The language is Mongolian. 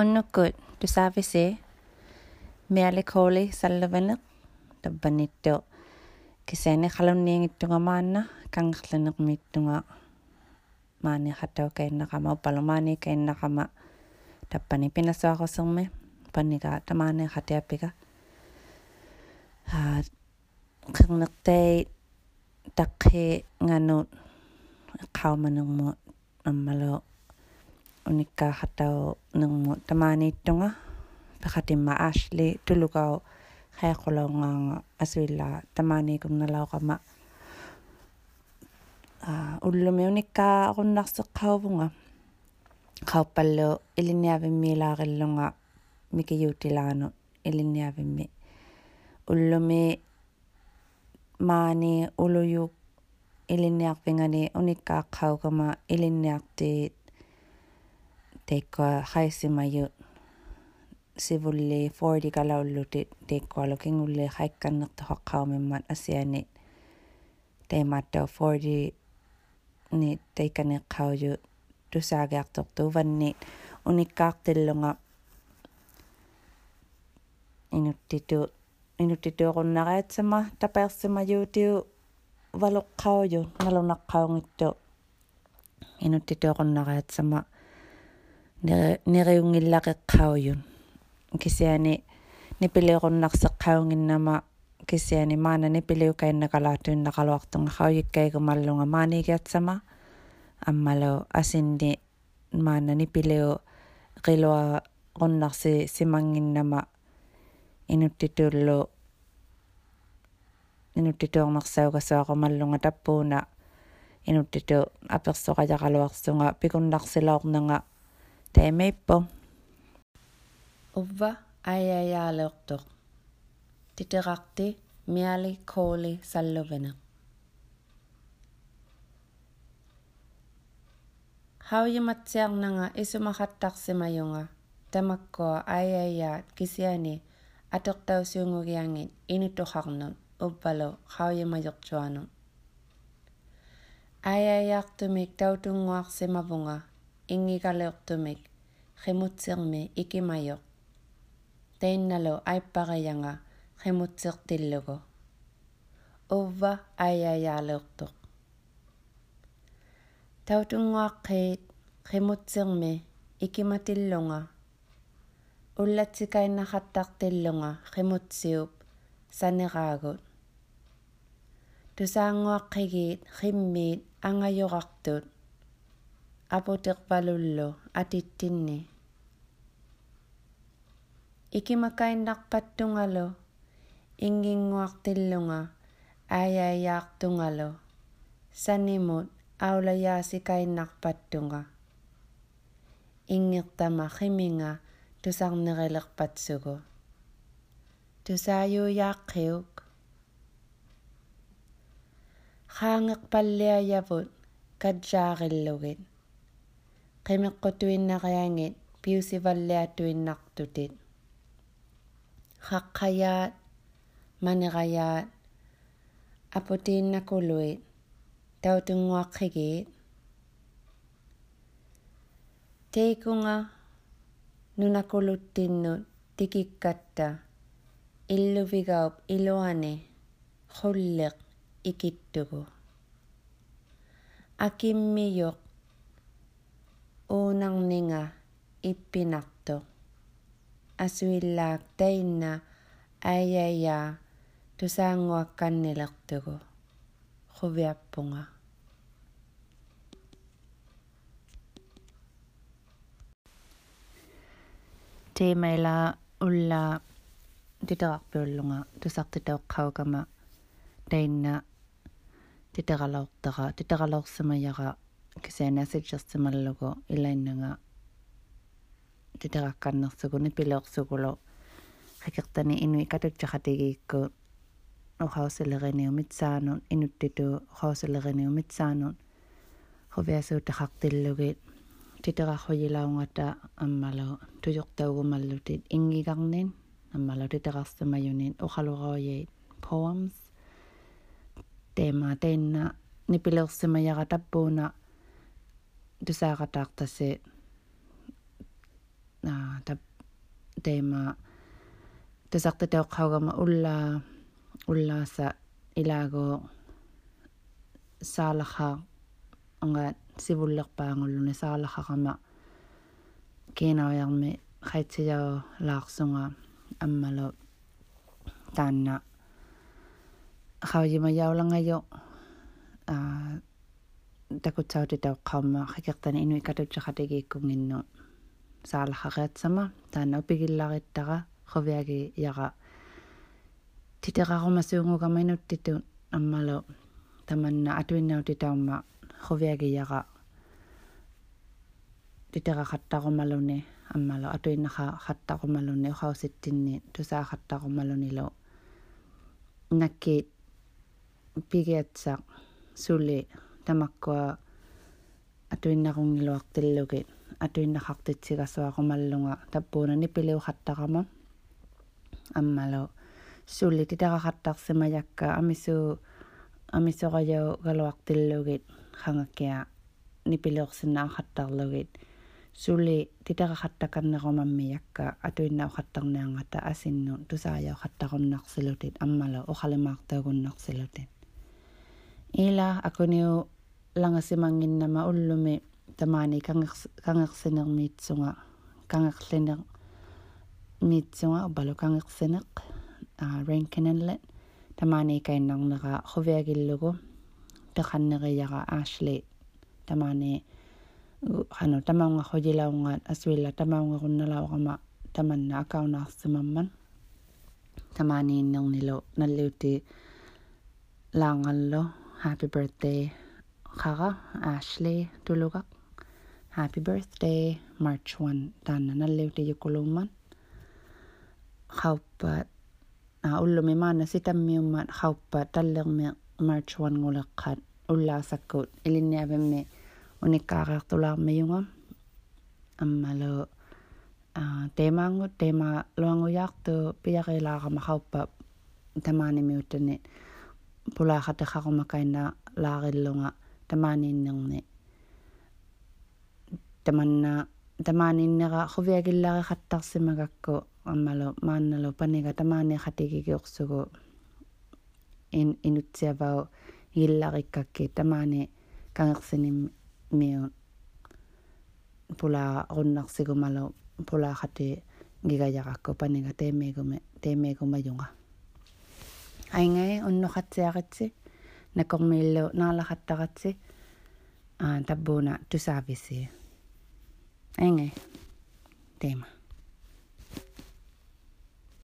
unnukut tusaavisi mialikhooli salluvaneq tappanittu kisaani qalunniingittunga maanna kangerlaneqmiittunga maani khatau kainnaqama uppalumaani kainnaqama tappani pinassuaqussermi panniga tamaani khatiappiga ha qernertai taqqi nganut qaumanermu аммалу униккаахатау нерму тамаанииттунга пехатимма аашли тулукау хаақулаунгаанга асуиллаа тамааникунналаоqama а уллуми униккаа руннарсеққаувунга qaupallu iliniavimmiilaarillunga mikiyuutilaanu iliniavimmi ullumi maani uluyuk iliniarpingani unikkaaqqaukama ilinniartiit teikkoa haisimaju sivulli 40 kalaullutit teikkoalu kingulli haikkannertohaqqaumimmat asiani teemattau 40 ni teikkaneqqauju tusaagiartortuuvanni unikkaartillunga inuttitu inuttituoqunnariatsama tapeersimajuutiu valoqqauju nalunaqqaungittu inuttituoqunnariatsama neriungillaqeqqaujun kisiani nipiliuqunnarseqqaunginnama kisiani maana nipiliukainnakalaatuinnaqaluartunga qaujikkaikumallunga maanigiatsama аммалу асинни маана нипилиу qilua qonnarsi simangginnama inuttituullu inuttituornersaugassuaqamallunga tappuuna inuttitu apersoqajaqaluarsunga pikunnarsilaornanga Тамииппо увва ааяяалеортоқ титерарти миали кооли саллувене хауйиматсиарнага исумахаттарсимаюнга тамаккуа ааяяат кисиани атертаусуунгугиангит инутухарнут уппалу хауйимаёртуану ааяяартумик таутунгуарсимавунга ингигалеортумик qimutsirmi ikimayoq tainnalu aippaqayanga qimutsertillugu uvva ayayaaleortoq tautunguaqqiit qimutsermi ikimatillunga уллатсикаиннахаттартиллунга qimуtsiup санераагут тусаангуаққигиит qimmiit angajorartut апутеқпалуллу атиттинни икимакаиннарпаттунгалу ингингуартиллунга ааяяартунгалу санимут аулаяасикаиннарпаттунга ингертама химинга тусарнерилерпатсугу тусааюяаққиук хаангеқпаллиаявут каджаариллугит qemeqqotuinnaqiangit piusivalleatuinnaqtutit qaqqayaat maneġayaat aputiinnakuluit tautunguaqqigiit teikunga nunakuluttinnut tikikkatta illuvigaup e iluani e qulleq ikittugu e akimmiyoq o nang ninga ipinakto. Aswilak tayin na ayaya tusang wakan nilakto ko. Kuwiapunga. te mai la ulla de dak pulunga tu sak te dak khau kama dai na te tera lok tera te tera lok sama yara кисаанааситсерсималлугу илаиннага титеракканнерсугуни пилеорсугулу хакертани инуи катутсахатигиикку охаусилериниумитсаанут инуттиту охаусилериниумитсаанут хувиасуутахартиллугит титерархуйилаунгата аммалу туйортаугумаллутит ингигарнин аммалу титерарсимаюнин охалураояит poems тема тенна нипилерсимаяра таппууна тусаагатаартаси а та teema tasartatauqqaugama ullaa ullaasa ilaago saalaqa angaat sivullerpaangulluni saalaqqaqama kiinaujarmi qaitsijao laarsunga аммало таанна. Хавима яулангаё а такутсаути таоққарма хикертани инуи катутсақатигииккунгинну саалахариатсама таана упигиллариттара ховиаги яра титерарумасуунгукаминуттиту аммало таманна атуиннаути таумма ховиаги яра титерахаттарумалуни аммало атуиннаха хаттарумалуни ухауситтинни тусаахаттарумалунилу накки пигиатсақ сули тамаккуа атуиннарунгилуартиллугит атуиннахартитсигасуақумаллунга таппуунани пилиухаттарама аммало сули титерахаттарсимаякка амисуу амисораяу галуартиллугит хангаккиа нипилиорсинаахаттарлугит сули титерахаттаканнерумаммиякка атуиннаухаттарниангата асинну тусааяухаттаруннарсилутит аммала ухалимаартаагуннарсилутит ила акуниу langa simangin nama ullumi tamani kangersineq miitsunga kangerlineq miitsunga balu kangersineq rankinanlet ah, tamani kainarnera huviagillugu peqanneriyaqa Ashley tamani hanu tamaungarrujilaungaat asuilla tamaungerunnalauqama tamanna akaunaarsimamman tamaniinnernilu nalliuti laangallu happy birthday khara ashley tuluga happy birthday march 1 tanna nalliuti yukuluman khawpat a ullumi maana sitammiummat khawpat tallermi march 1 nguleqqat ullaasakkuut ilinniavimmi unikkaariartulaarmiyunga аммалу а темаангут тема луангуяарту пиарилаарама хауппа тамаанимиуттани пулаахатехарумакайна лаариллунга тамаанииннерни таманна тамаанииннера хувиагиллаарихаттарсимагакку аммалу маанналу панига тамааниахатигигиорсугу ин инутсиавау иллариккакки тамаани кангерсиним миу пула руннарсигумалу пулаахати гигаяқакку панига теемиигуми теемиигумаюнга айнgai уннухатсиаритси nakormiillu naalahattaratsi aa ah, tabbuuna tusaavisi eh. ange eh, teema